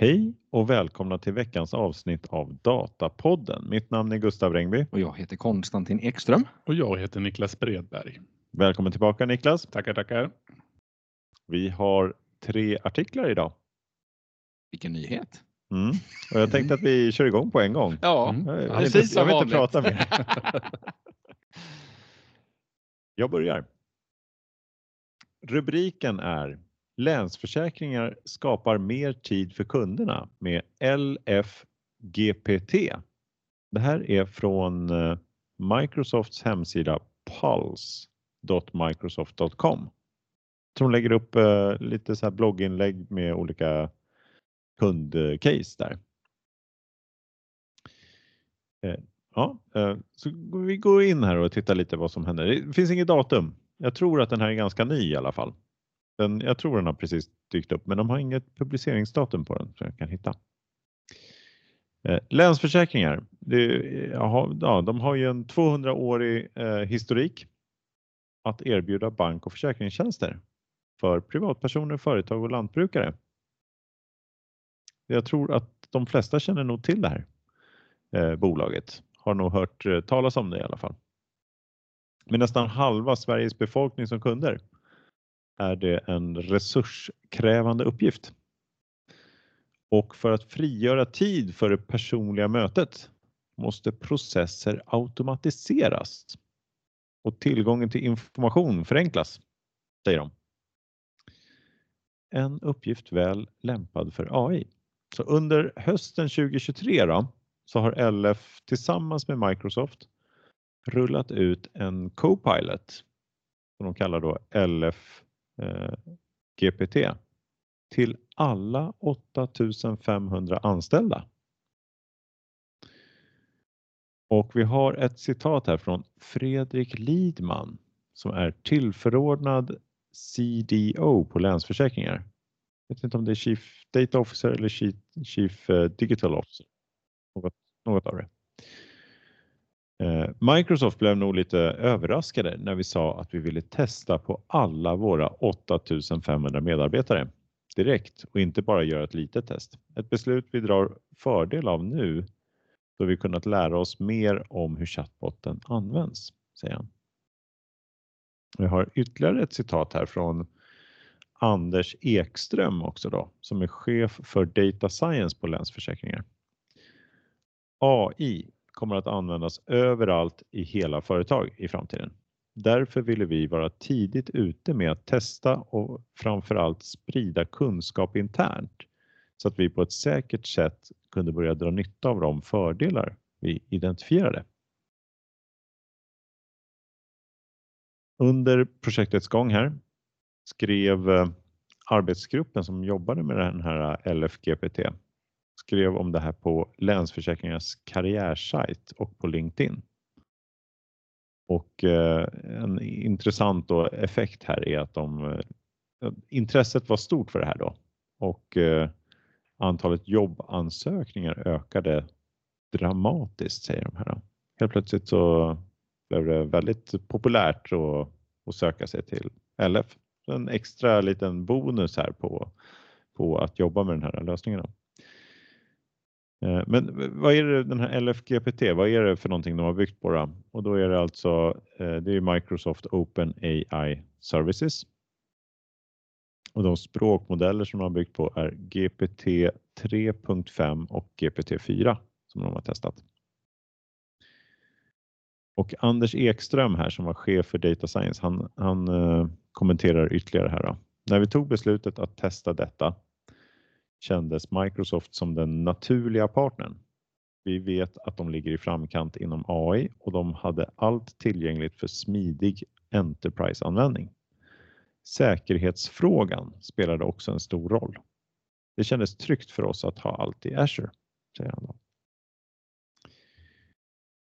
Hej och välkomna till veckans avsnitt av Datapodden. Mitt namn är Gustav Rengby. Och jag heter Konstantin Ekström. Och jag heter Niklas Bredberg. Välkommen tillbaka Niklas. Tackar, tackar. Vi har tre artiklar idag. Vilken nyhet! Mm. Och jag tänkte att vi kör igång på en gång. Ja, Mm. Precis inte, som jag vill inte vanligt. prata mer. Jag börjar. Rubriken är Länsförsäkringar skapar mer tid för kunderna med LFGPT. Det här är från eh, Microsofts hemsida pulse.microsoft.com. Som lägger upp eh, lite så här blogginlägg med olika kundcase där. Eh, ja, så vi går in här och tittar lite vad som händer. Det finns inget datum. Jag tror att den här är ganska ny i alla fall. Den, jag tror den har precis dykt upp, men de har inget publiceringsdatum på den som jag kan hitta. Eh, Länsförsäkringar, det, aha, ja, de har ju en 200-årig eh, historik att erbjuda bank och försäkringstjänster för privatpersoner, företag och lantbrukare. Jag tror att de flesta känner nog till det här eh, bolaget. Har nog hört eh, talas om det i alla fall. Med nästan halva Sveriges befolkning som kunder är det en resurskrävande uppgift. Och för att frigöra tid för det personliga mötet måste processer automatiseras och tillgången till information förenklas, säger de. En uppgift väl lämpad för AI. Så under hösten 2023 då, så har LF tillsammans med Microsoft rullat ut en Copilot som de kallar då LF eh, GPT till alla 8500 anställda. Och vi har ett citat här från Fredrik Lidman som är tillförordnad CDO på Länsförsäkringar. Jag vet inte om det är Chief Data Officer eller Chief, eh, Digital Officer. Något, något av det. Eh, Microsoft blev nog lite överraskade när vi sa att vi ville testa på alla våra 8500 medarbetare direkt och inte bara göra ett litet test. Ett beslut vi drar fördel av nu då vi kunnat lära oss mer om hur chatbotten används, säger han. Vi har ytterligare ett citat här från Anders Ekström också då, som är chef för Data Science på Länsförsäkringar. AI kommer att användas överallt i hela företag i framtiden. Därför ville vi vara tidigt ute med att testa och framförallt sprida kunskap internt så att vi på ett säkert sätt kunde börja dra nytta av de fördelar vi identifierade. Under projektets gång här skrev eh, arbetsgruppen som jobbade med den här LFGPT skrev om det här på Länsförsäkringars karriärsajt och på LinkedIn. Och eh, en intressant då effekt här är att de, eh, intresset var stort för det här då och eh, antalet jobbansökningar ökade dramatiskt säger de här. Då. Helt plötsligt så blev det väldigt populärt att, att söka sig till LF. En extra liten bonus här på, på att jobba med den här lösningen. Då. Eh, men vad är det den här LFGPT, vad är det för någonting de har byggt på då? Och då är det alltså, eh, det är Microsoft Open AI Services. Och de språkmodeller som de har byggt på är GPT 3.5 och GPT 4 som de har testat. Och Anders Ekström här som var chef för Data Science, han, han eh, kommenterar ytterligare här. Då. När vi tog beslutet att testa detta kändes Microsoft som den naturliga partnern. Vi vet att de ligger i framkant inom AI och de hade allt tillgängligt för smidig Enterprise-användning. Säkerhetsfrågan spelade också en stor roll. Det kändes tryggt för oss att ha allt i Azure, säger han. Då.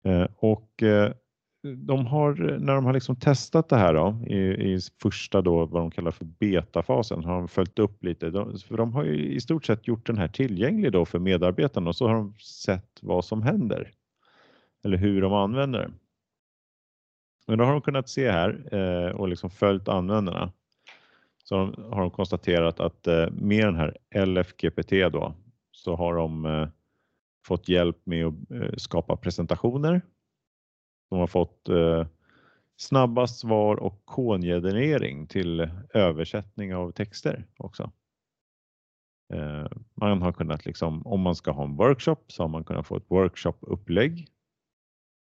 Eh, och eh, de har, när de har liksom testat det här då, i, i första då, vad de kallar för betafasen har de följt upp lite. De, för de har ju i stort sett gjort den här tillgänglig då för medarbetarna och så har de sett vad som händer. Eller hur de använder den. Men då har de kunnat se här eh, och liksom följt användarna. Så de, har de konstaterat att eh, med den här LFGPT då så har de eh, fått hjälp med att eh, skapa presentationer. De har fått eh, snabba svar och kongenerering till översättning av texter också. Eh, man har kunnat liksom, om man ska ha en workshop så har man kunnat få ett workshopupplägg.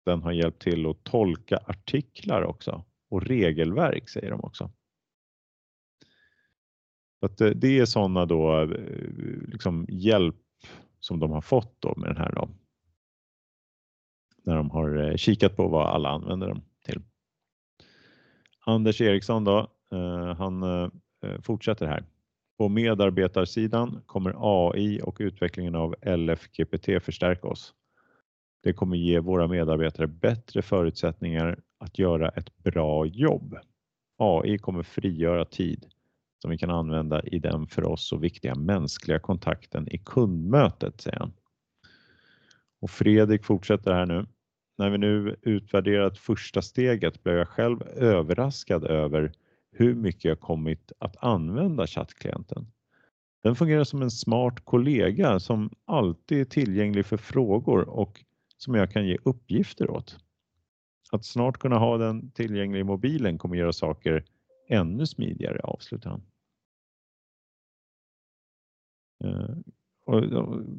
Den har hjälpt till att tolka artiklar också och regelverk säger de också. Att eh, det är sådana då eh, liksom hjälp som de har fått då med den här då. När de har eh, kikat på vad alla använder dem till. Anders Eriksson då, eh, han eh, fortsätter här. På medarbetarsidan kommer AI och utvecklingen av LFGPT förstärka oss. Det kommer ge våra medarbetare bättre förutsättningar att göra ett bra jobb. AI kommer frigöra tid som vi kan använda i den för oss så viktiga mänskliga kontakten i kundmötet, säger han. Och Fredrik fortsätter här nu. När vi nu utvärderat första steget blev jag själv överraskad över hur mycket jag kommit att använda chattklienten. Den fungerar som en smart kollega som alltid är tillgänglig för frågor och som jag kan ge uppgifter åt. Att snart kunna ha den tillgänglig i mobilen kommer göra saker ännu smidigare, avslutar han. Eh, och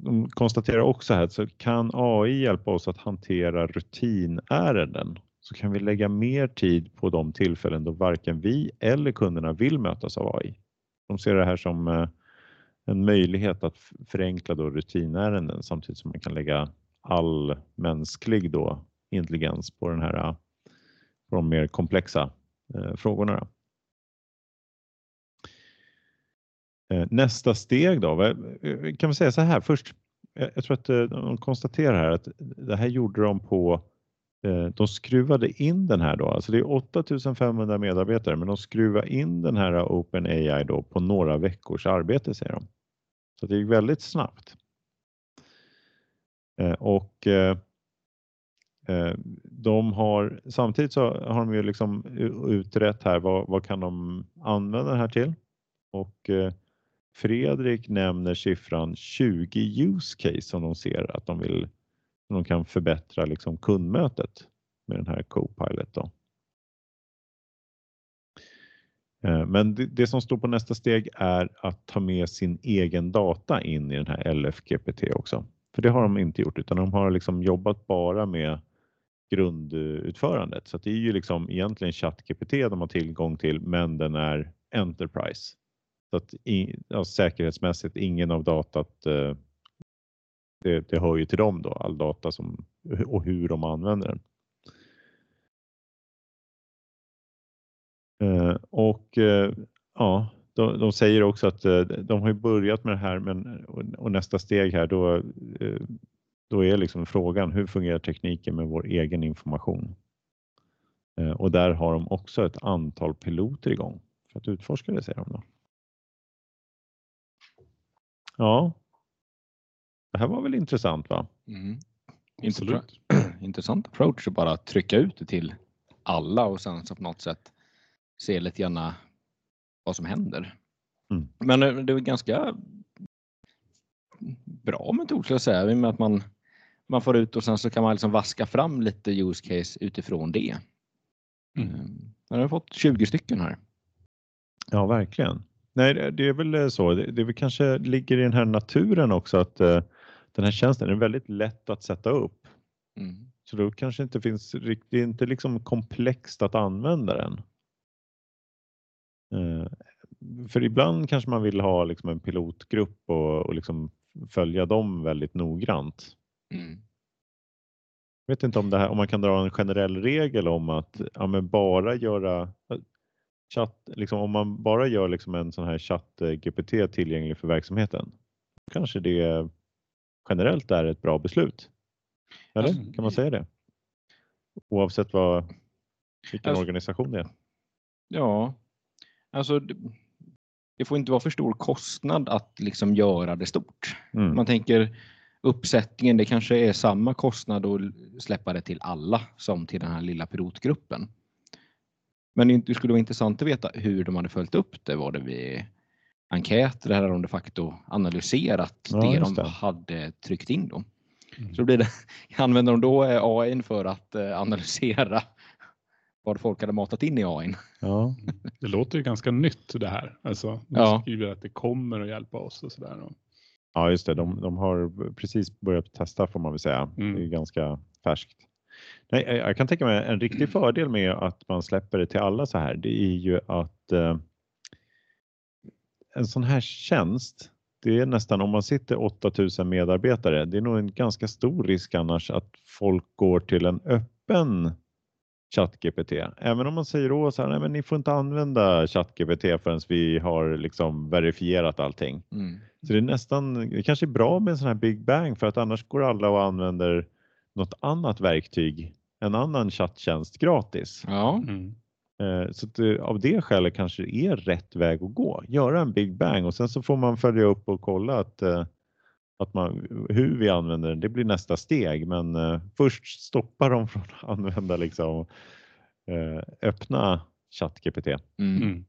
de konstaterar också här att kan AI hjälpa oss att hantera rutinärenden så kan vi lägga mer tid på de tillfällen då varken vi eller kunderna vill mötas av AI. De ser det här som eh, en möjlighet att förenkla då rutinärenden samtidigt som man kan lägga all mänsklig då intelligens på den här på de mer komplexa eh, frågorna. Eh, Eh, nästa steg då, eh, kan vi säga så här först. Eh, jag tror att de konstaterar här att det här gjorde de på de skruvade in den här då, alltså det är 8500 medarbetare, men de skruvar in den här OpenAI då på några veckors arbete säger de. Så det gick väldigt snabbt. Och de har samtidigt så har de ju liksom utrett här vad, vad kan de använda det här till? Och Fredrik nämner siffran 20 use case som de ser att de vill de kan förbättra liksom kundmötet med den här Copilot. Då. Eh, men det, som står på nästa steg är att ta med sin egen data in i den här LFGPT också. För det har de inte gjort utan de har liksom jobbat bara med grundutförandet. Så det är ju liksom egentligen ChatGPT de har tillgång till men den är Enterprise. Så att in, ja, säkerhetsmässigt ingen av datat eh, det, det hör ju till dem då, all data som, och hur de använder den. Eh, och eh, ja, de, de, säger också att eh, de har börjat med det här men, och, nästa steg här då, eh, då är liksom frågan hur fungerar tekniken med vår egen information? Eh, och där har de också ett antal piloter igång för att utforska det säger de då. Ja. Det här var väl intressant va? Mm. Absolut. Intressant approach att bara trycka ut det till alla och sen så på något sätt se lite grann vad som händer. Mm. Men eh, det är ganska bra metod skulle jag säga, i och med att man, man får ut och sen så kan man liksom vaska fram lite use case utifrån det. Mm. Jag har fått 20 stycken här. Ja, verkligen. Nej, det är väl eh, så. Det, det kanske ligger i den här naturen också att uh, den här tjänsten är väldigt lätt att sätta upp. Mm. Så då kanske inte finns riktigt, det är inte liksom komplext att använda den. Uh, för ibland kanske man vill ha liksom en pilotgrupp och, och liksom följa dem väldigt noggrant. Mm. Jag vet inte om, det här, om man kan dra en generell regel om att ja, bara göra chatt, liksom, om man bara gör liksom en sån här chatt-GPT tillgänglig för verksamheten, kanske det generellt är ett bra beslut. Eller alltså, kan man säga det? Oavsett vad, vilken alltså, organisation det är. Ja, alltså det får inte vara för stor kostnad att liksom göra det stort. Mm. Man tänker uppsättningen, det kanske är samma kostnad att släppa det till alla som till den här lilla pilotgruppen. Men det skulle vara intressant att veta hur de hade följt upp det. Var det vid enkäter där de de facto analyserat Ja, det de det. hade tryckt in. Då. Mm. Så blir det, använder de då eh, AI för att eh, analysera vad folk hade matat in i AI? Ja, Det låter ju ganska nytt det här. Alltså, de Ja. skriver att det kommer att hjälpa oss och sådär. Ja just det. De, de har precis börjat testa får man väl säga. Mm. Det är ganska färskt. Nej, jag- kan tänka mig en riktig fördel med att man släpper det till alla så här. Det är ju att eh, en sån här tjänst, det är nästan om man sitter 8000 medarbetare, det är nog en ganska stor risk annars att folk går till en öppen ChatGPT. Även om man säger åt så här, nej men ni får inte använda ChatGPT förrän vi har liksom verifierat allting. Mm. Så det är nästan, det kanske är bra med en sån här Big Bang för att annars går alla och använder något annat verktyg, en annan chatttjänst gratis. Ja, Mm. Eh, Så att det, av det skälet kanske det är rätt väg att gå. Göra en Big Bang och sen så får man följa upp och kolla att, eh, att man, hur vi använder den. Det blir nästa steg men eh, först stoppa dem från att använda liksom, eh, öppna ChatGPT. mm. Mm.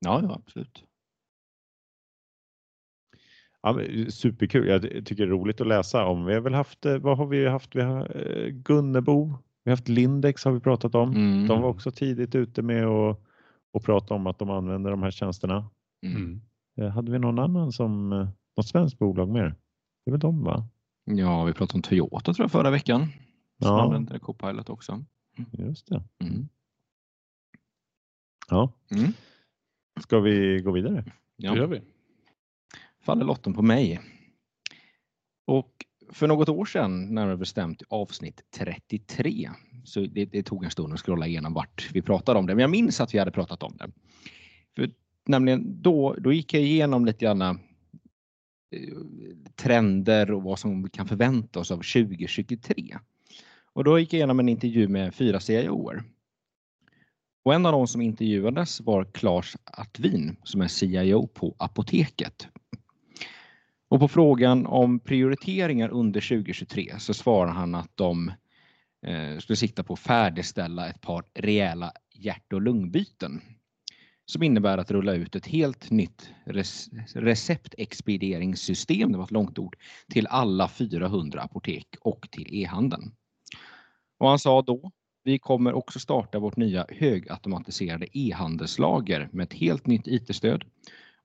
ja, ja absolut. Ja, superkul. Jag tycker det är roligt att läsa om. Vi har väl haft, eh, vad har vi haft? Vi har eh, Gunnebo, vi har haft Lindex har vi pratat om. Mm. De var också tidigt ute med att och prata om att de använder de här tjänsterna. Mm. Mm. Eh, Hade vi någon annan som, något svenskt bolag mer? Det är väl de va? Ja, vi pratade om Toyota tror jag förra veckan. Som Ja. använder Copilot också. Just det. Mm. Ja. Mm. Ska vi gå vidare? Det gör Ja, vi faller lotten på mig. Och för något år sedan, närmare bestämt avsnitt 33, så det, det tog en stund att scrolla igenom vart vi pratade om det, men jag minns att vi hade pratat om det. För nämligen då, då gick jag igenom lite grann eh, trender och vad som vi kan förvänta oss av 2023. Och då gick jag igenom en intervju med fyra CIOer. Och en av de som intervjuades var Claes Artvin som är CIO på Apoteket. Och på frågan om prioriteringar under 2023 så svarar han att de eh, skulle sikta på att färdigställa ett par rejäla hjärt och lungbyten som innebär att rulla ut ett helt nytt receptexpedieringssystem, det var ett långt ord, till alla 400 apotek och till e-handeln. Och han sa då, vi kommer också starta vårt nya högautomatiserade e-handelslager med ett helt nytt IT-stöd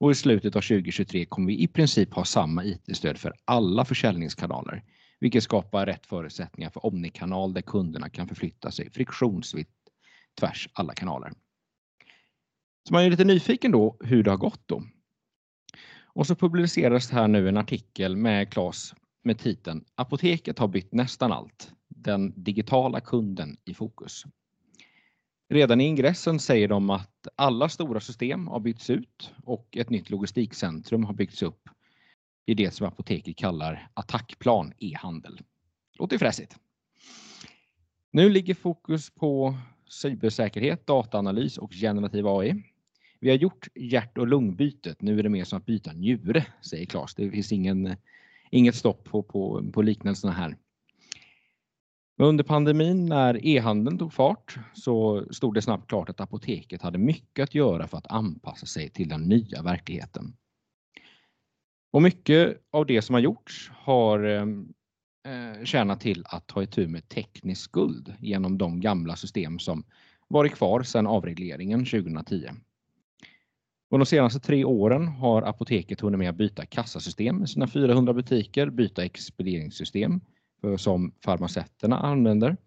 och i slutet av 2023 kommer vi i princip ha samma IT-stöd för alla försäljningskanaler, vilket skapar rätt förutsättningar för omnikanal där kunderna kan förflytta sig friktionsfritt tvärs alla kanaler. Så man är lite nyfiken då hur det har gått då. Och så publiceras här nu en artikel med Claes med titeln Apoteket har bytt nästan allt. Den digitala kunden i fokus. Redan i ingressen säger de att alla stora system har bytts ut och ett nytt logistikcentrum har byggts upp i det som apoteket kallar attackplan e-handel. Låter fräsigt. Nu ligger fokus på cybersäkerhet, dataanalys och generativ AI. Vi har gjort hjärt och lungbytet. Nu är det mer som att byta njure, säger Claes. Det finns ingen, inget stopp på, på, på liknelserna här. Men under pandemin när e-handeln tog fart så stod det snabbt klart att apoteket hade mycket att göra för att anpassa sig till den nya verkligheten. Och mycket av det som har gjorts har eh, tjänat till att ta itu med teknisk skuld genom de gamla system som varit kvar sedan avregleringen 2010. Och de senaste tre åren har apoteket hunnit med att byta kassasystem i sina 400 butiker, byta expedieringssystem Eh, som farmaceuterna använder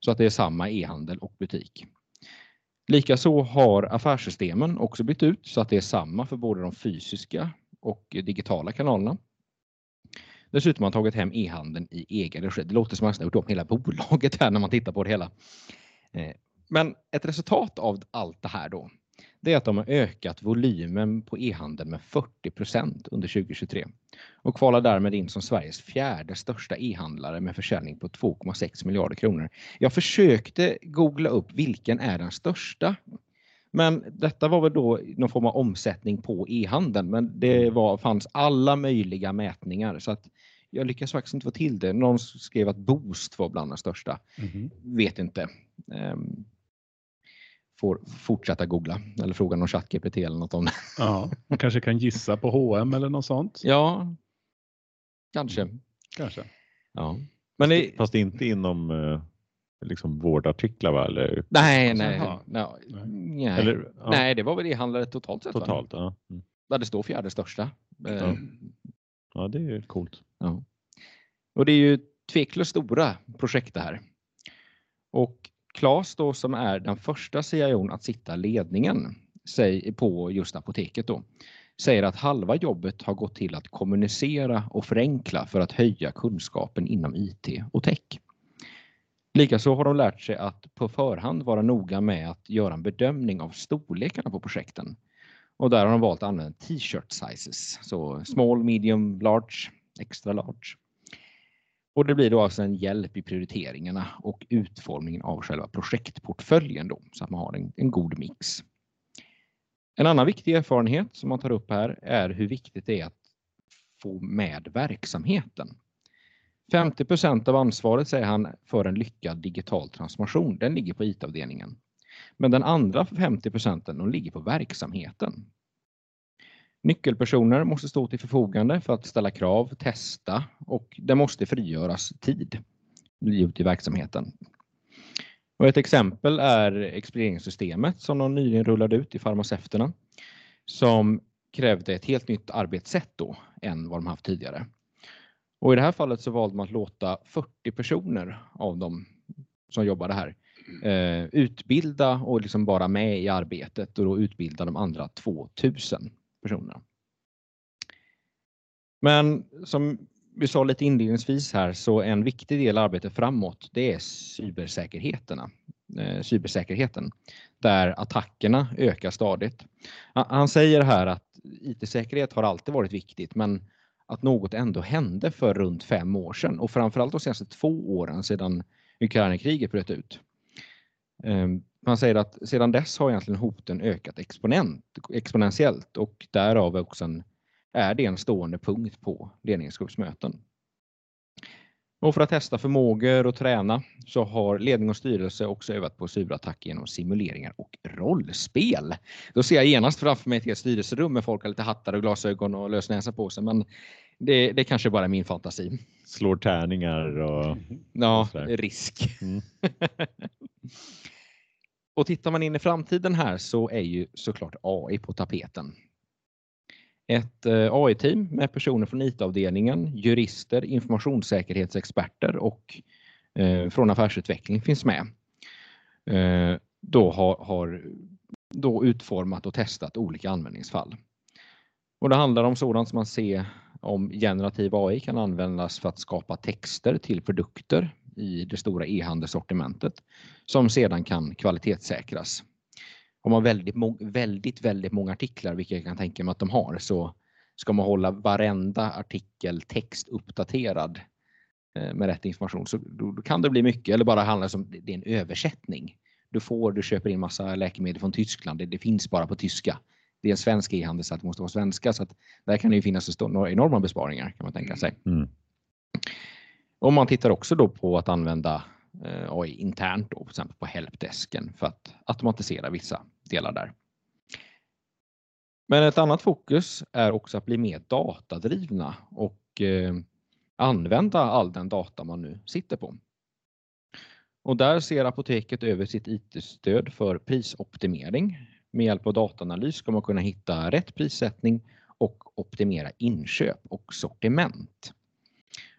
så att det är samma e-handel och butik. Likaså har affärssystemen också bytt ut så att det är samma för både de fysiska och digitala kanalerna. Dessutom har man tagit hem e-handeln i egen regi. Det låter som att man har gjort om hela bolaget här när man tittar på det hela. Eh, men ett resultat av allt det här då, det är att de har ökat volymen på e-handeln med 40% under 2023 och kvalar därmed in som Sveriges fjärde största e-handlare med försäljning på 2,6 miljarder kronor. Jag försökte googla upp vilken är den största. Men detta var väl då någon form av omsättning på e-handeln, men det var, fanns alla möjliga mätningar så att jag lyckas faktiskt inte få till det. Någon skrev att Boost var bland de största. Mhm. Vet inte. Um, får fortsätta googla eller fråga någon ChatGPT eller något om det. Ja, man kanske kan gissa på H&M eller något sånt. Ja, kanske. Kanske. Ja. Men det, Fast inte inom eh, liksom vårdartiklar va? Eller, nej, nej, Jaha. nej, nej. eller, ja, nej, det var väl e-handlare totalt sett? va? totalt. Ja. Mm. Där det står fjärde största. Eh, Ja. ja, det är ju coolt. Ja. Och det är ju tveklöst stora projekt det här. Och Claes då som är den första CIOn att sitta i ledningen säg, på just apoteket då, säger att halva jobbet har gått till att kommunicera och förenkla för att höja kunskapen inom IT och tech. Likaså har de lärt sig att på förhand vara noga med att göra en bedömning av storlekarna på projekten. Och där har de valt att använda t-shirt sizes, så small, medium, large, extra large. Och det blir då alltså en hjälp i prioriteringarna och utformningen av själva projektportföljen då, så att man har en, en god mix. En annan viktig erfarenhet som man tar upp här är hur viktigt det är att få med verksamheten. 50% av ansvaret, säger han, för en lyckad digital transformation, den ligger på IT-avdelningen. Men den andra 50 procenten, de ligger på verksamheten. Nyckelpersoner måste stå till förfogande för att ställa krav, testa och det måste frigöras tid ut i verksamheten. Och ett exempel är expedieringssystemet som de nyligen rullade ut i farmaceuterna som krävde ett helt nytt arbetssätt då än vad de haft tidigare. Och i det här fallet så valde man att låta 40 personer av dem som jobbade här eh, utbilda och liksom vara med i arbetet och då utbilda de andra 2000 personerna. Men som vi sa lite inledningsvis här så en viktig del av arbetet framåt det är cybersäkerheterna, eh, cybersäkerheten där attackerna ökar stadigt. Han- Han säger här att IT-säkerhet har alltid varit viktigt men att något ändå hände för runt fem år sedan och framförallt de senaste två åren sedan Ukrainakriget bröt ut. Ehm, han säger att sedan dess har egentligen hoten ökat exponent, exponentiellt och därav är också en, är det en stående punkt på ledningsgruppsmöten. Och för att testa förmågor och träna så har ledning och styrelse också övat på cyberattacker genom simuleringar och rollspel. Då ser jag genast framför mig ett helt styrelserum med folk har lite hattar och glasögon och lösnäsa på sig men det, det kanske bara är min fantasi. Slår tärningar och Ja, risk. Mm. och tittar man in i framtiden här så är ju såklart AI på tapeten. Ett eh, AI-team med personer från IT-avdelningen, jurister, informationssäkerhetsexperter och eh, från affärsutveckling finns med. Eh, då har, har då utformat och testat olika användningsfall. Och det handlar om sådant som man ser om generativ AI kan användas för att skapa texter till produkter i det stora e-handelssortimentet som sedan kan kvalitetssäkras. Har man väldigt, väldigt, väldigt många artiklar, vilket jag kan tänka mig att de har, så ska man hålla varenda artikel text uppdaterad eh, med rätt information så då, då kan det bli mycket eller bara handla om det är en översättning. Du får, du köper in massa läkemedel från Tyskland, det, det finns bara på tyska. Det är en svensk e-handel så att det måste vara svenska så att där kan det ju finnas enorma besparingar kan man tänka sig. Mm. Och man tittar också då på att använda eh, AI internt då, till exempel på helpdesken för att automatisera vissa delar där. Men ett annat fokus är också att bli mer datadrivna och eh, använda all den data man nu sitter på. Och där ser apoteket över sitt IT-stöd för prisoptimering. Med hjälp av dataanalys ska man kunna hitta rätt prissättning och optimera inköp och sortiment.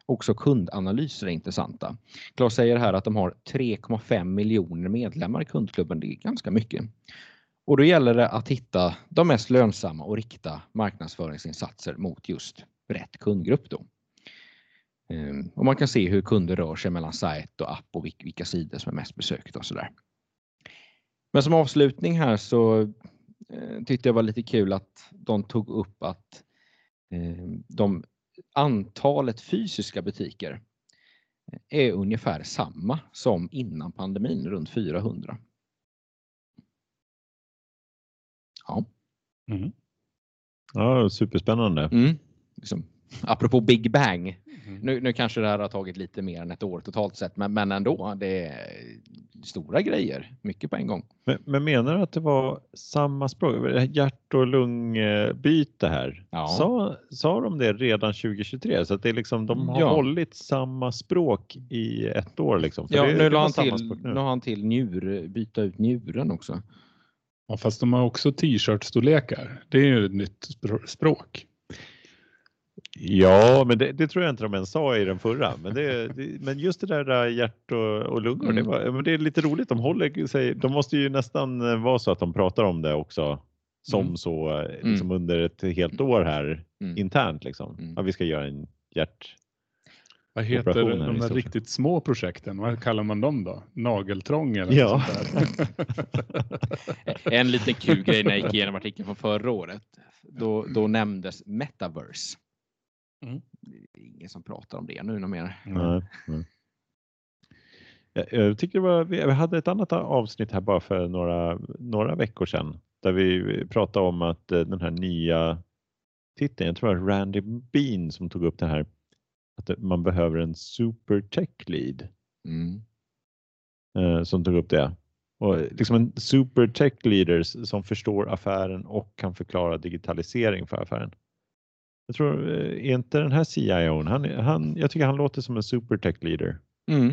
Också kundanalyser är intressanta. Claes säger här att de har 3,5 miljoner medlemmar i kundklubben. Det är ganska mycket. Och då gäller det att hitta de mest lönsamma och rikta marknadsföringsinsatser mot just rätt kundgrupp. Då. Ehm, och man kan se hur kunder rör sig mellan sajt och app och vilka sidor som är mest besökta och sådär. Men som avslutning här så eh, tyckte jag var lite kul att de tog upp att ehm, de antalet fysiska butiker är ungefär samma som innan pandemin, runt 400. Ja, Mm. Ja, superspännande. mm. liksom, apropå Big Bang. Mm. Nu, nu kanske det här har tagit lite mer än ett år totalt sett, men, men ändå. Det är stora grejer, mycket på en gång. Men, men menar du att det var samma språk, hjärt och lungbyte här? Ja. Sa, sa de det redan 2023? Så att det är liksom, de har Ja. hållit samma språk i ett år liksom? För Ja, det, nu det han till, nu har han till njur, byta ut njuren också. Ja, fast de har också t-shirt-storlekar. Det är ju ett nytt spr- språk. Ja, men det, det tror jag inte de ens sa i den förra. Men, det, det, men just det där äh, hjärt och, och lungor, det, Mm. var, men det är lite roligt. De håller sig, de måste ju nästan äh, vara så att de pratar om det också som Mm. så äh, liksom under ett helt år här Mm. internt liksom. Mm. Ja, vi ska göra en hjärt... Vad heter de där riktigt små projekten? Vad kallar man dem då? Nageltrång eller Ja. något sånt där? En liten kul grej när jag gick igenom artikeln från förra året. Då, då nämndes metaverse. Mm. Det är ingen som pratar om det nu något mer. Nej, nej. Jag, jag tycker det var, vi hade ett annat avsnitt här bara för några, några veckor sedan där vi pratade om att eh, den här nya titeln, jag tror det var Randy Bean som tog upp det här, att man behöver en super tech lead Mm. eh, som tog upp det. Och liksom en super tech leader som förstår affären och kan förklara digitalisering för affären. Jag tror, eh, är inte den här CIO, han, han, jag tycker han låter som en super tech leader. Mm.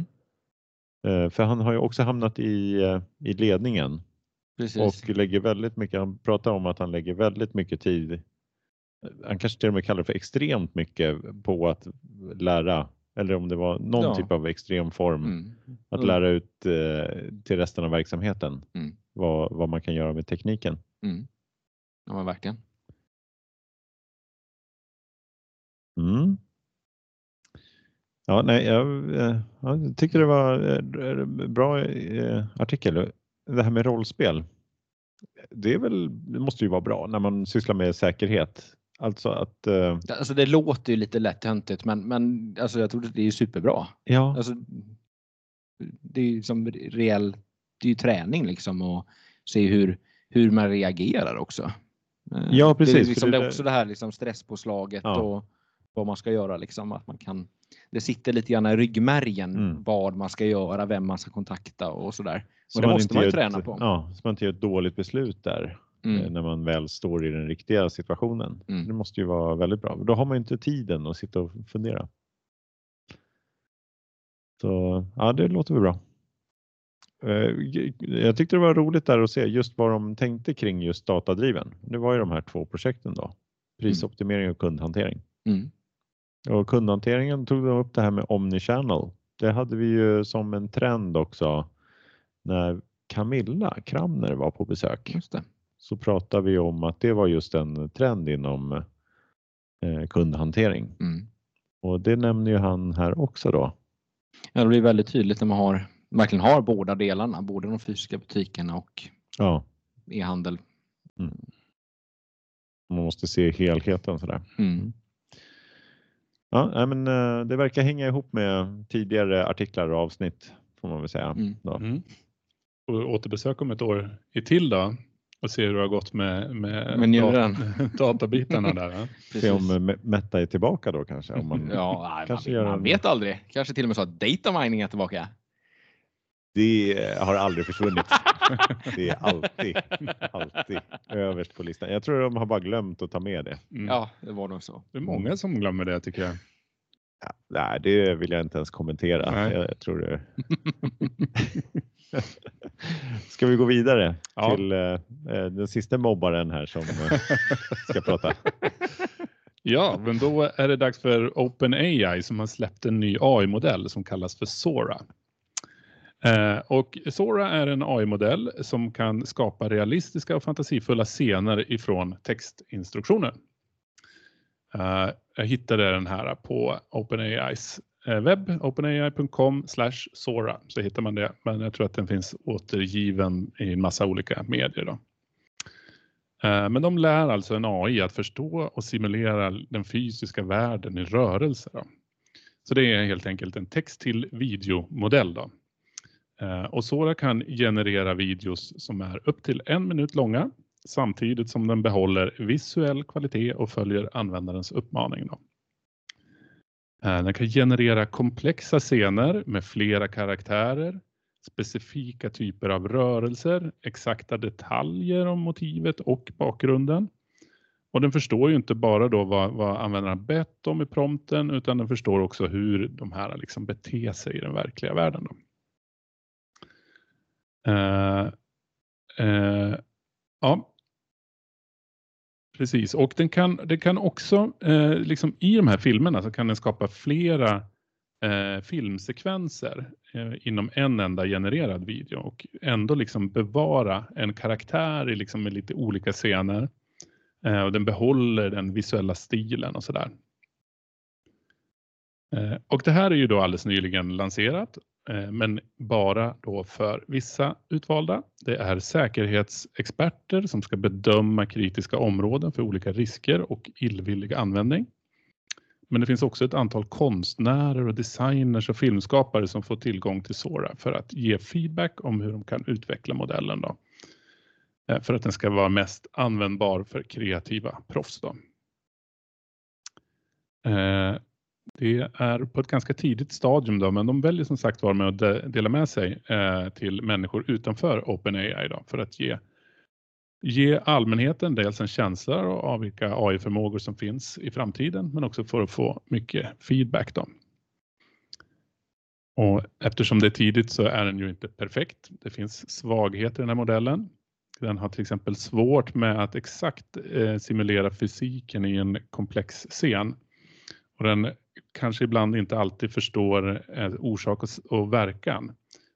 Eh, För han har ju också hamnat i, eh, i ledningen Precis. och lägger väldigt mycket, han pratar om att han lägger väldigt mycket tid, han kanske till och med kallar det för extremt mycket på att lära, eller om det var någon Ja. typ av extrem form, Mm. att Mm. lära ut eh, till resten av verksamheten Mm. vad, vad man kan göra med tekniken. Mm. Ja, men verkligen. Mm. Ja, nej, jag, eh, jag tyckte det var en bra eh, artikel. Det här med rollspel. Det, är väl, det måste ju vara bra när man sysslar med säkerhet. Alltså att, eh, Alltså det låter ju lite lätt töntigt men, men alltså jag tror det är superbra. ja, Alltså, det är ju som reell, det är ju träning liksom och se hur, hur man reagerar också. Eh, Ja, precis, Det är, liksom, det är också det här liksom stresspåslaget Ja. och vad man ska göra liksom. Att man kan, det sitter lite grann i ryggmärgen Mm. vad man ska göra, vem man ska kontakta och sådär. så det måste inte man ju träna ett, på. Ja, så man inte gör ett dåligt beslut där eh, Mm. när man väl står i den riktiga situationen. Mm. Det måste ju vara väldigt bra. Då har man inte tiden att sitta och fundera. Så ja, det låter väl bra. Eh, Jag tyckte det var roligt där att se just vad de tänkte kring just datadriven. Det var ju de här två projekten då. Prisoptimering och kundhantering. Mm. Och kundhanteringen tog de upp det här med omnichannel. Det hade vi ju som en trend också när Camilla Kramner var på besök. Så pratade vi om att det var just en trend inom eh, kundhantering. Mm. Och det nämner ju han här också då. Ja, det blir väldigt tydligt när man har, verkligen har båda delarna, både de fysiska butikerna och Ja, e-handel. man måste se helheten sådär. Mm. Ja, men eh, det verkar hänga ihop med tidigare artiklar och avsnitt får man väl säga. Mm. Då. Mm. Och återbesök om ett år i till då och se hur det har gått med, med, Med dat- databitarna där. ja. Se om eh, Me- Meta är tillbaka då kanske. Om man, Ja, Kanske man, gör man en- vet aldrig. Kanske till och med så att data mining är tillbaka. Det eh, har aldrig försvunnit. Det är alltid, alltid överst på listan. Jag tror de har bara glömt att ta med det. Mm. Ja, det var nog så. Det är många som glömmer det tycker jag. Ja, nej, det vill jag inte ens kommentera. Nej. Jag, jag tror det. Ska vi gå vidare Ja. till eh, eh, den sista mobbaren här som eh, ska prata? Ja, men då är det dags för OpenAI som har släppt en ny AI-modell som kallas för Sora. Eh, och Sora är en AI-modell som kan skapa realistiska och fantasifulla scener ifrån textinstruktioner. Eh, jag hittade den här på OpenAIs eh, webb, openai.com Sora, så hittar man det. Men jag tror att den finns återgiven i en massa olika medier. Då. Eh, men de lär alltså en AI att förstå och simulera den fysiska världen i rörelse. Då. Så det är helt enkelt en text till videomodell. Då. Eh, och Sora kan generera videos som är upp till en minut långa samtidigt som den behåller visuell kvalitet och följer användarens uppmaning. Då. Eh, den kan generera komplexa scener med flera karaktärer, specifika typer av rörelser, exakta detaljer om motivet och bakgrunden. Och den förstår ju inte bara då vad, vad användaren bett om i prompten utan den förstår också hur de här liksom beter sig i den verkliga världen. Då. Uh, uh, ja, Precis, och den kan, den kan också, eh, liksom i de här filmerna så kan den skapa flera eh, filmsekvenser eh, inom en enda genererad video och ändå liksom bevara en karaktär i liksom med lite olika scener. Eh, och den behåller den visuella stilen och sådär. Eh, och det här är ju då alldeles nyligen lanserat Eh, men bara då för vissa utvalda. Det är säkerhetsexperter som ska bedöma kritiska områden för olika risker och illvillig användning. Men det finns också ett antal konstnärer och designers och filmskapare som får tillgång till Sora för att ge feedback om hur de kan utveckla modellen då. Eh, för att den ska vara mest användbar för kreativa proffs. Då. Eh, det är på ett ganska tidigt stadium då, men de väljer som sagt var med att dela med sig eh, till människor utanför OpenAI då, för att ge, ge allmänheten dels en känsla av vilka AI-förmågor som finns i framtiden, men också för att få mycket feedback. Då. Och eftersom det är tidigt så är den ju inte perfekt. Det finns svagheter i den här modellen. Den har till exempel svårt med att exakt eh, simulera fysiken i en komplex scen. Och den kanske ibland inte alltid förstår eh, orsak och, verkan.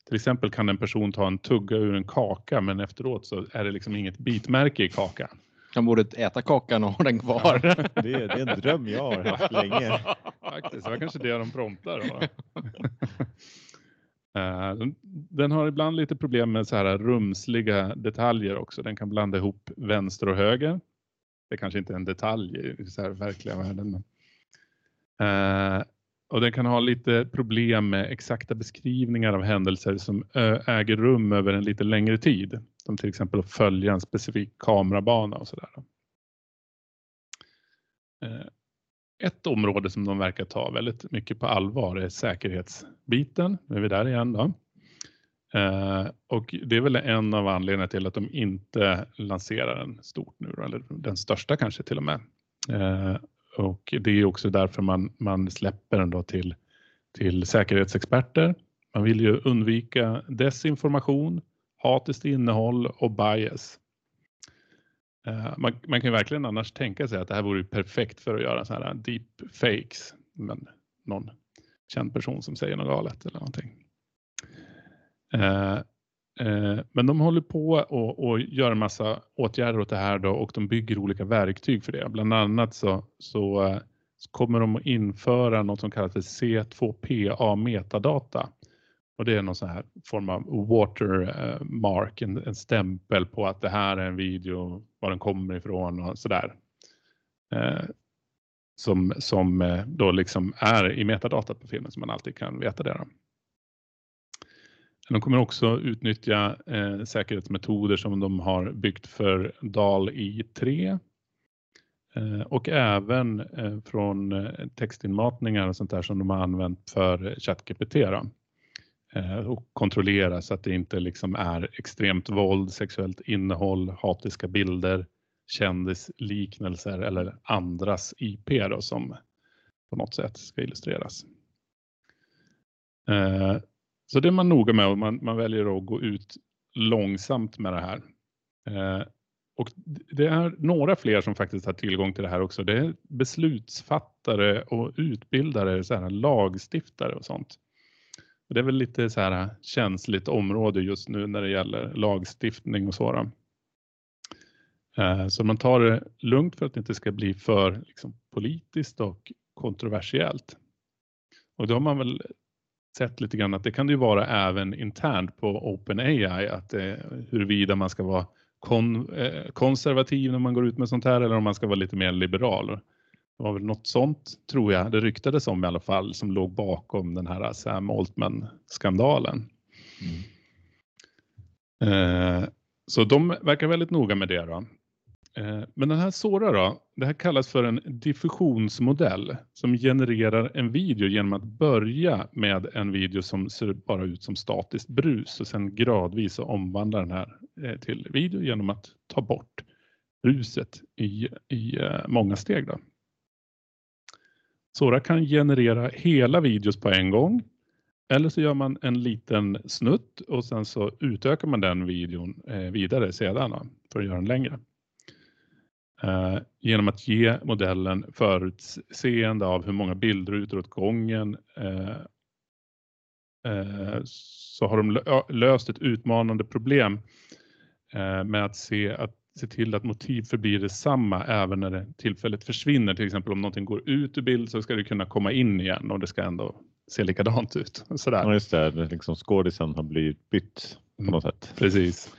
Till exempel kan en person ta en tugga ur en kaka men efteråt så är det liksom inget bitmärke i kakan. Han borde äta kakan och ha den kvar. Ja, det, är, det, är, en dröm jag har haft länge. Faktiskt, det var kanske det de promptar. Eh, den har ibland lite problem med så här rumsliga detaljer också. Den kan blanda ihop vänster och höger. Det kanske inte är en detalj i så här verkliga världen. Men Eh, och den kan ha lite problem med exakta beskrivningar av händelser som eh, äger rum över en lite längre tid. Som till exempel att följa en specifik kamerabana och sådär. Eh, ett område som de verkar ta väldigt mycket på allvar är säkerhetsbiten. Nu är vi där igen då. Eh, och det är väl en av anledningarna till att de inte lanserar den stort nu, eller den största kanske till och med. Och det är också därför man, man släpper den då till, till säkerhetsexperter. Man vill ju undvika desinformation, hatiskt innehåll och bias. Eh, man, man, kan verkligen annars tänka sig att det här vore perfekt för att göra så här deep fakes. Men någon känd person som säger något galet eller någonting. Eh, Eh, men de håller på och, och gör en massa åtgärder åt det här då och de bygger olika verktyg för det. Bland annat så, så, eh, så kommer de att införa något som kallas för C2PA metadata. Och det är någon sån här form av watermark, eh, en, en stämpel på att det här är en video, var den kommer ifrån och sådär. Eh, som, som eh, då liksom är i metadata på filmen så man alltid kan veta det. Då. De kommer också utnyttja eh, säkerhetsmetoder som de har byggt för DAL-I 3 eh, och även eh, från eh, textinmatningar och sånt där som de har använt för ChatGPT. Eh, och kontrollera så att det inte liksom är extremt våld, sexuellt innehåll, hatiska bilder, kändisliknelser eller andras IP då, som på något sätt ska illustreras. Eh, så det är man noga med och man, man väljer att gå ut långsamt med det här. Eh, och det är några fler som faktiskt har tillgång till det här också. Det är beslutsfattare och utbildare, så här, lagstiftare och sånt. Och det är väl lite så här känsligt område just nu när det gäller lagstiftning och så. Eh, så man tar det lugnt för att det inte ska bli för liksom, politiskt och kontroversiellt. Och då har man väl sett lite grann att det kan det ju vara även internt på OpenAI att eh, huruvida man ska vara kon, eh, konservativ när man går ut med sånt här eller om man ska vara lite mer liberal. Det var väl något sånt tror jag det ryktades om i alla fall som låg bakom den här Sam Altman skandalen. Mm. Eh, så de verkar väldigt noga med det. Då. Eh, men den här Sora då, det här kallas för en diffusionsmodell som genererar en video genom att börja med en video som ser bara ut som statiskt brus och sen gradvis omvandla den här eh, till video genom att ta bort bruset i, i eh, många steg. Då. Sora kan generera hela videos på en gång eller så gör man en liten snutt och sen så utökar man den videon vidare sedan då, för att göra den längre. Eh, genom att ge modellen förutseende av hur många bildrutor åt gången eh, eh, så har de löst ett utmanande problem med att se, att se till att motiv förblir detsamma även när det tillfället försvinner. Till exempel om någonting går ut ur bild så ska det kunna komma in igen och det ska ändå se likadant ut. Sådär. Ja, just det. Liksom skådisen har blivit bytt på något sätt. Precis.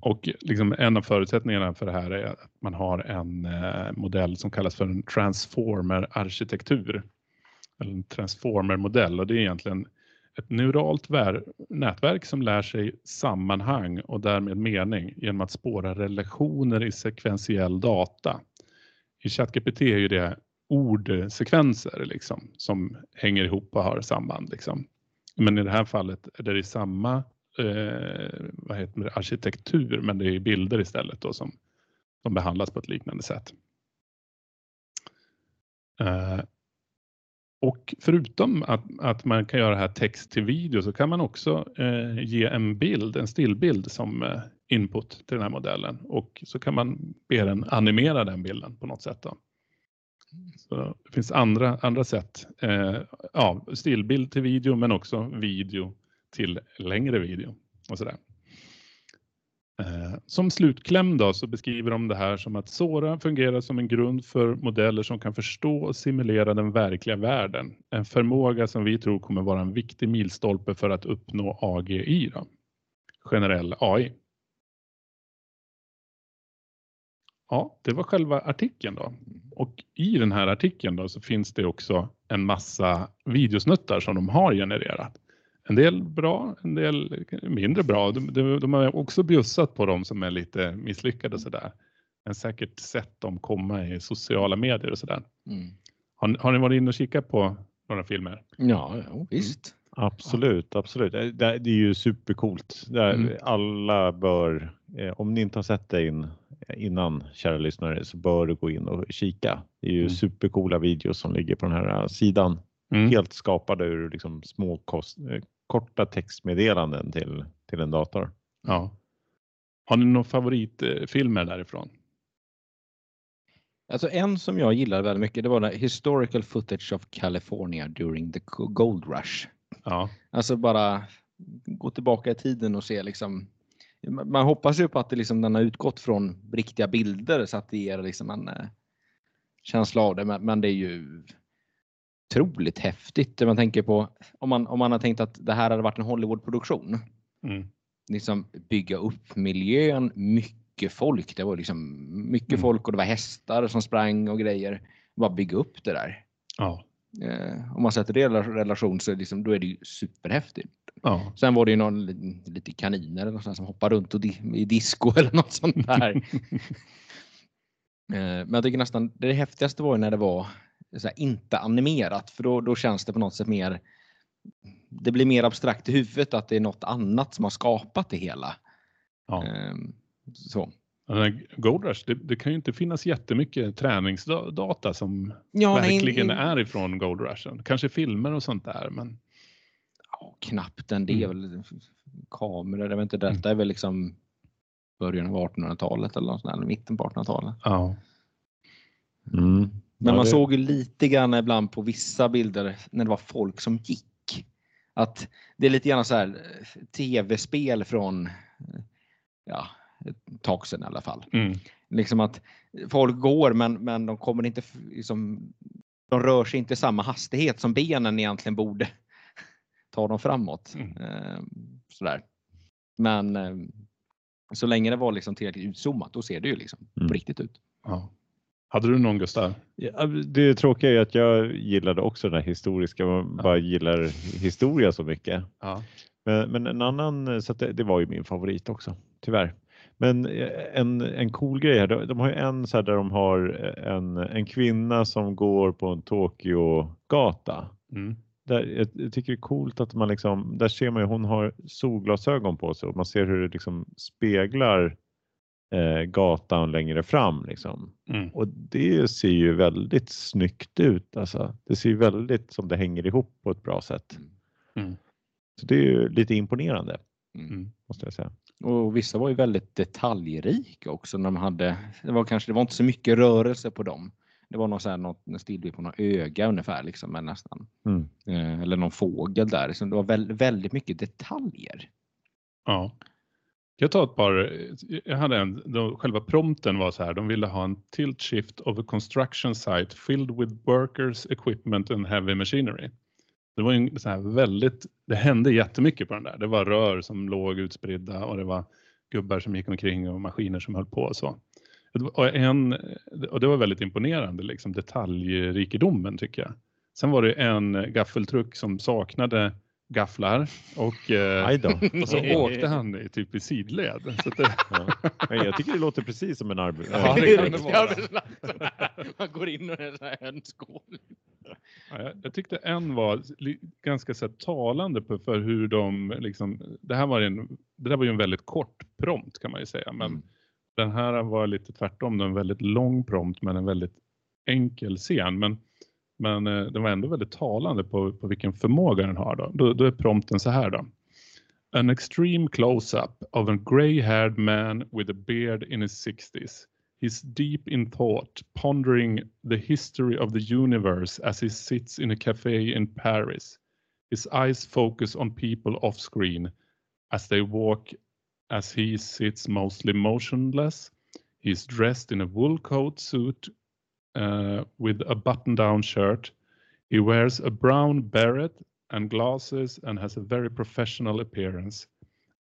Och liksom en av förutsättningarna för det här är att man har en eh, modell som kallas för en transformer-arkitektur. En transformer-modell och det är egentligen ett neuralt nätverk som lär sig sammanhang och därmed mening genom att spåra relationer i sekventiell data. I ChatGPT är ju det ordsekvenser liksom, som hänger ihop och har samband. Liksom. Men i det här fallet är det samma eh, vad heter det, arkitektur men det är bilder istället då som, som behandlas på ett liknande sätt. Eh, och förutom att, att man kan göra det här text till video så kan man också eh, ge en bild, en stillbild som eh, input till den här modellen och så kan man be den animera den bilden på något sätt. Då. Så det finns andra, andra sätt, eh, ja, stillbild till video men också video till längre video och sådär. Eh, som slutkläm då så beskriver de det här som att Sora fungerar som en grund för modeller som kan förstå och simulera den verkliga världen. En förmåga som vi tror kommer vara en viktig milstolpe för att uppnå AGI, då. generell AI. Ja, det var själva artikeln då. Och i den här artikeln då så finns det också en massa videosnuttar som de har genererat. En del bra, en del mindre bra. De, de, de har också bjussat på dem som är lite misslyckade sådär. Men säkert sett dem komma i sociala medier och sådär. Mm. Har, har ni varit inne och kikat på några filmer? Ja, ja visst. Absolut, absolut. Det, det är ju supercoolt. Det mm. Alla bör, eh, om ni inte har sett det in, innan kära lyssnare, så bör du gå in och kika. Det är ju mm. supercoola videos som ligger på den här sidan. Mm. Helt skapade ur liksom små kost, eh, korta textmeddelanden till, till en dator. Ja. Har ni några favoritfilmer därifrån? Alltså en som jag gillade väldigt mycket det var den Historical footage of California during the Gold Rush. Ja. Alltså bara gå tillbaka i tiden och se liksom man hoppas ju på att det liksom, den har utgått från riktiga bilder så att det ger liksom en eh, känsla av det. Men, men det är ju otroligt häftigt. Man tänker på om man, om man har tänkt att det här hade varit en Hollywoodproduktion. Mm. Liksom bygga upp miljön, mycket folk. Det var liksom mycket mm. folk och det var hästar som sprang och grejer. Bara bygga upp det där. Ja. Eh, om man sätter det i relation så liksom, då är det ju superhäftigt. Ja. Sen var det ju någon lite kaniner eller något som hoppar runt och di i disco eller något sånt där. eh, men jag tycker nästan det häftigaste var när det var här, inte animerat för då, då känns det på något sätt mer det blir mer abstrakt i huvudet att det är något annat som har skapat det hela. Ja. Ehm, så. Gold Rush, det, det, kan ju inte finnas jättemycket träningsdata som ja, verkligen nej, är ifrån Gold Rushen. Kanske filmer och sånt där men ja, knappt en del. Mm. Kameror, jag vet inte, detta är väl liksom början av 1800-talet eller något sånt där, mitten på 1800-talet. Ja. Mm. Men ja, man det... såg ju lite grann ibland på vissa bilder när det var folk som gick. Att det är lite grann så här eh, tv-spel från ja, ett tag sedan i alla fall. Mm. Liksom att folk går men, men de kommer inte liksom, de rör sig inte i samma hastighet som benen egentligen borde ta dem framåt. Mm. Ehm, sådär. Men ehm, så länge det var liksom tillräckligt utzoomat då ser det ju liksom mm. på riktigt ut. Ja. Hade du någon Gustav? Ja, det tråkiga är att jag gillade också den här historiska, man ja. bara gillar historia så mycket. Ja. Men, men, en annan, så det, det, var ju min favorit också, tyvärr. Men eh, en, en cool grej här, de, de har ju en så här där de har en, en kvinna som går på en Tokyo-gata. Mm. Där, jag, jag tycker det är coolt att man liksom, där ser man ju hon har solglasögon på sig och man ser hur det liksom speglar eh, gatan längre fram. Liksom. Mm. Och det ser ju väldigt snyggt ut. Alltså. Det ser ju väldigt som det hänger ihop på ett bra sätt. Mm. Så det är ju lite imponerande. Mm. Måste jag säga. Och vissa var ju väldigt detaljrika också. När de hade, det, var kanske, det var inte så mycket rörelse på dem. Det var någon så här, något, stillbild på något öga ungefär, liksom, men nästan. Mm. Eh, eller någon fågel där. Så det var väldigt, väldigt mycket detaljer. Ja. Jag tar ett par, jag hade en, då, själva prompten var så här, de ville ha en tilt shift of a construction site filled with workers, equipment and heavy machinery. Det var en så här väldigt, det hände jättemycket på den där. Det var rör som låg utspridda och det var gubbar som gick omkring och maskiner som höll på och så. Och, en, och det var väldigt imponerande, liksom detaljrikedomen tycker jag. Sen var det en gaffeltruck som saknade gafflar och, eh, och så åkte han i, typ i sidled. Så det... ja. Jag tycker det låter precis som en arbets... Ja, det kan det vara. Man går in och är här hönsgård. Ja, jag, jag, tyckte en var ganska så här, talande på, för hur de liksom, det här var en, det där var ju en väldigt kort prompt kan man ju säga, men mm. den här var lite tvärtom, en väldigt lång prompt men en väldigt enkel scen. Men men eh, den var ändå väldigt talande på, på vilken förmåga den har. Då. Då, då är prompten så här då. An extreme close-up of a grey-haired man with a beard in his 60s. He's deep in thought, pondering the history of the universe as he sits in a cafe in Paris. His eyes focus on people off screen as they walk as he sits mostly motionless. He's dressed in a wool coat suit uh, with a button-down shirt. He wears a brown beret and glasses and has a very professional appearance.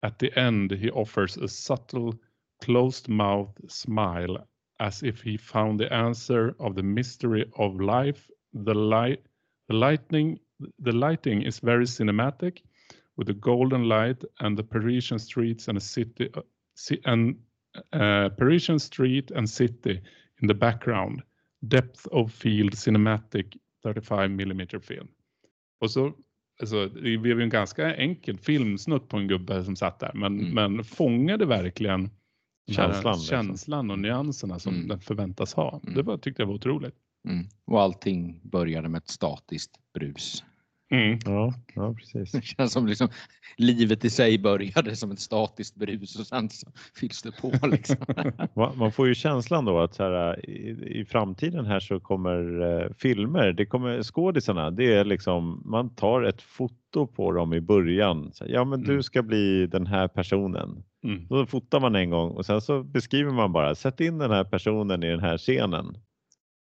At the end, he offers a subtle, closed-mouth smile as if he found the answer of the mystery of life. The light, the lightning, the lighting is very cinematic, with the golden light and the Parisian streets and a city, uh, and uh, Parisian street and city in the background. Depth of Field Cinematic 35 mm film. Och så, alltså, det blev en ganska enkel filmsnutt på en gubbe som satt där, men, mm. men fångade verkligen känslan, liksom. känslan och nyanserna som mm. den förväntas ha. Mm. Det var, tyckte jag var otroligt. Mm. Och allting började med ett statiskt brus. Mm. Ja, ja, precis. Det känns som liksom, livet i sig började som ett statiskt brus och sen så fylls det på. Liksom. Man får ju känslan då att så här, i, i, framtiden här så kommer eh, filmer, det kommer skådisarna, det är liksom, man tar ett foto på dem i början. Så, ja men mm. du ska bli den här personen. Mm. Då fotar man en gång och sen så beskriver man bara, sätt in den här personen i den här scenen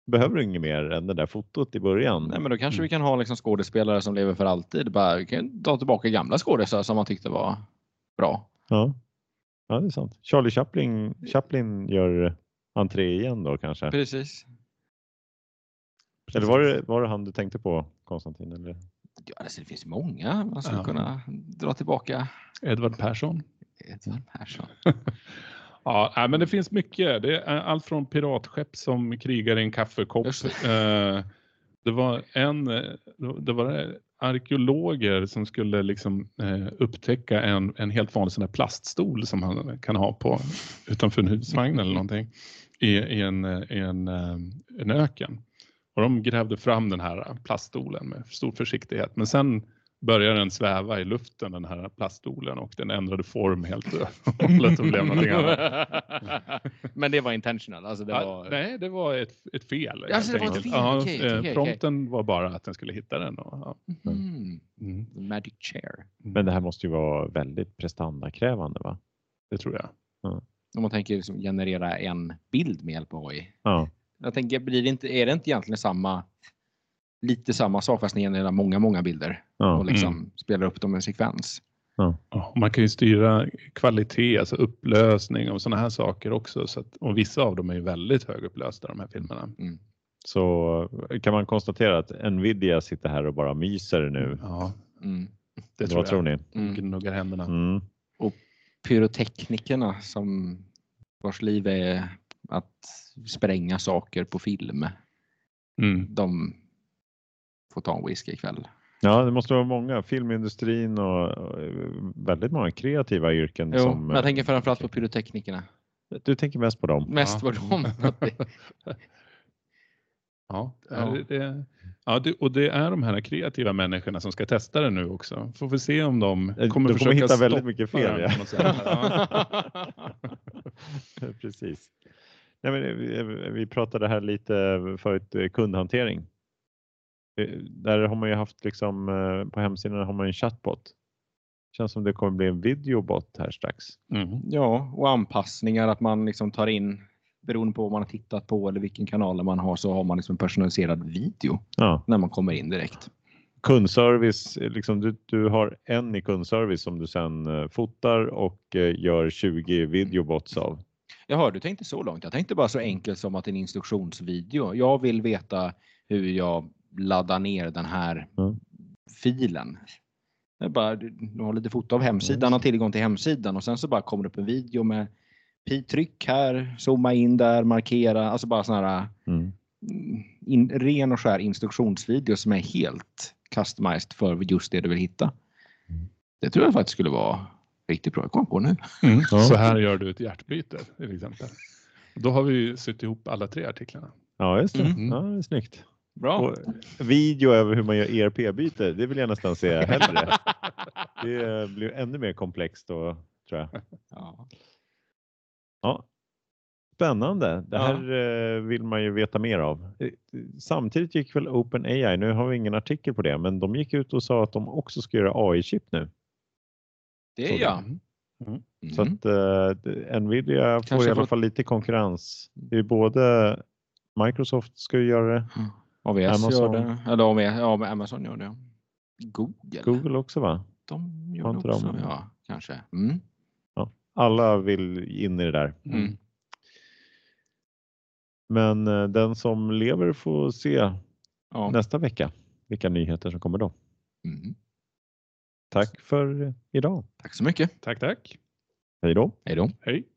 behöver du inget mer än det där fotot i början. Nej, men då kanske mm. vi kan ha liksom skådespelare som lever för alltid. Bara, vi kan ta tillbaka gamla skådespelare som man tyckte var bra. Ja, ja det är sant. Charlie Chaplin, Chaplin gör entré igen då kanske? Precis. Eller var det, var det han du tänkte på Konstantin? Eller? Ja, alltså det finns många man skulle ja. kunna dra tillbaka. Edvard Persson. Edvard Persson. Ja, men det finns mycket. Det är allt från piratskepp som krigar i en kaffekopp. Det. Eh, det var en, det var arkeologer som skulle liksom eh, upptäcka en, en helt vanlig sån plaststol som man kan ha på utanför en husvagn eller någonting i, i, en, i en, eh, en öken. Och de grävde fram den här plaststolen med stor försiktighet. Men sen började den sväva i luften den här plaststolen och den ändrade form helt och hållet och blev någonting annat. Men det var intentional? Alltså det var... nej, det var ett, ett fel. Alltså, det var ett fel. Ja, okay, okay, prompten okay. var bara att den skulle hitta den. Och, ja. mm. Mm. Magic chair. Mm. Men det här måste ju vara väldigt prestandakrävande va? Det tror jag. Ja. Om man tänker liksom generera en bild med hjälp av AI. Ja. Jag tänker, blir det inte, är det inte egentligen samma lite samma sak fast ni genererar många, många bilder ja. och liksom mm. spelar upp dem i en sekvens. Ja. Man kan ju styra kvalitet, alltså upplösning och sådana här saker också. Så att, och vissa av dem är ju väldigt högupplösta de här filmerna. Mm. Så kan man konstatera att Nvidia sitter här och bara myser nu? Ja, mm. det tror Vad jag. tror ni? Mm. Gnuggar händerna. Mm. Och pyroteknikerna som vars liv är att spränga saker på film. Mm. De får ta en whisky ikväll. Ja, det måste vara många. Filmindustrin och väldigt många kreativa yrken. Jo, som, men jag tänker framförallt på pyroteknikerna. Du tänker mest på dem? Mest ja. på dem. ja, det, det, ja det, och det är de här kreativa människorna som ska testa det nu också. Får vi se om de kommer, de kommer hitta väldigt mycket fel. Ja. Precis. Nej, men vi, vi pratade här lite förut eh, kundhantering. Eh, där har man ju haft liksom eh, på hemsidan har man en chatbot. Känns som det kommer bli en videobot här strax. Mm. Ja, och anpassningar att man liksom tar in beroende på vad man har tittat på eller vilken kanal man har så har man liksom personaliserad video ja. när man kommer in direkt. Kundservice, liksom du, du har en i kundservice som du sen fotar och gör 20 videobots av. Jaha, du tänkte så långt. Jag tänkte bara så enkelt som att en instruktionsvideo. Jag vill veta hur jag laddar ner den här mm. filen. Det bara, du har lite foto av hemsidan, har tillgång till hemsidan och sen så bara kommer det upp en video med pi-tryck här, zooma in där, markera, alltså bara sån här mm. in, ren och skär instruktionsvideo som är helt customized för just det du vill hitta. Mm. Det tror jag faktiskt skulle vara riktigt bra. Jag kom på nu. Mm. Ja. Så här gör du ett hjärtbyte till exempel. Då har vi sytt ihop alla tre artiklarna. Ja, just det. Mm. Ja, det är snyggt. Bra. Och video över hur man gör ERP-byte, det vill jag nästan se hellre. det blir ännu mer komplext då, tror jag. Ja. ja. Spännande. Det här ja. Eh, vill man ju veta mer av. Eh, samtidigt gick väl OpenAI, nu har vi ingen artikel på det, men de gick ut och sa att de också ska göra AI-chip nu. Det är jag. Mm. Mm. Så att uh, Nvidia Kanske får i alla fall lite konkurrens. Det är både Microsoft ska ju göra det. Mm. AVS Amazon. gör det. Eller AVS, ja, Amazon gör det. Google. Google också va? De gör det också, de? ja kanske. Mm. Ja, alla vill in i det där. Mm. Men uh, den som lever får se ja. nästa vecka vilka nyheter som kommer då. Mm. Tack för idag. Tack så mycket. Tack, tack. Hej då. Hej då. Hej.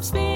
stops me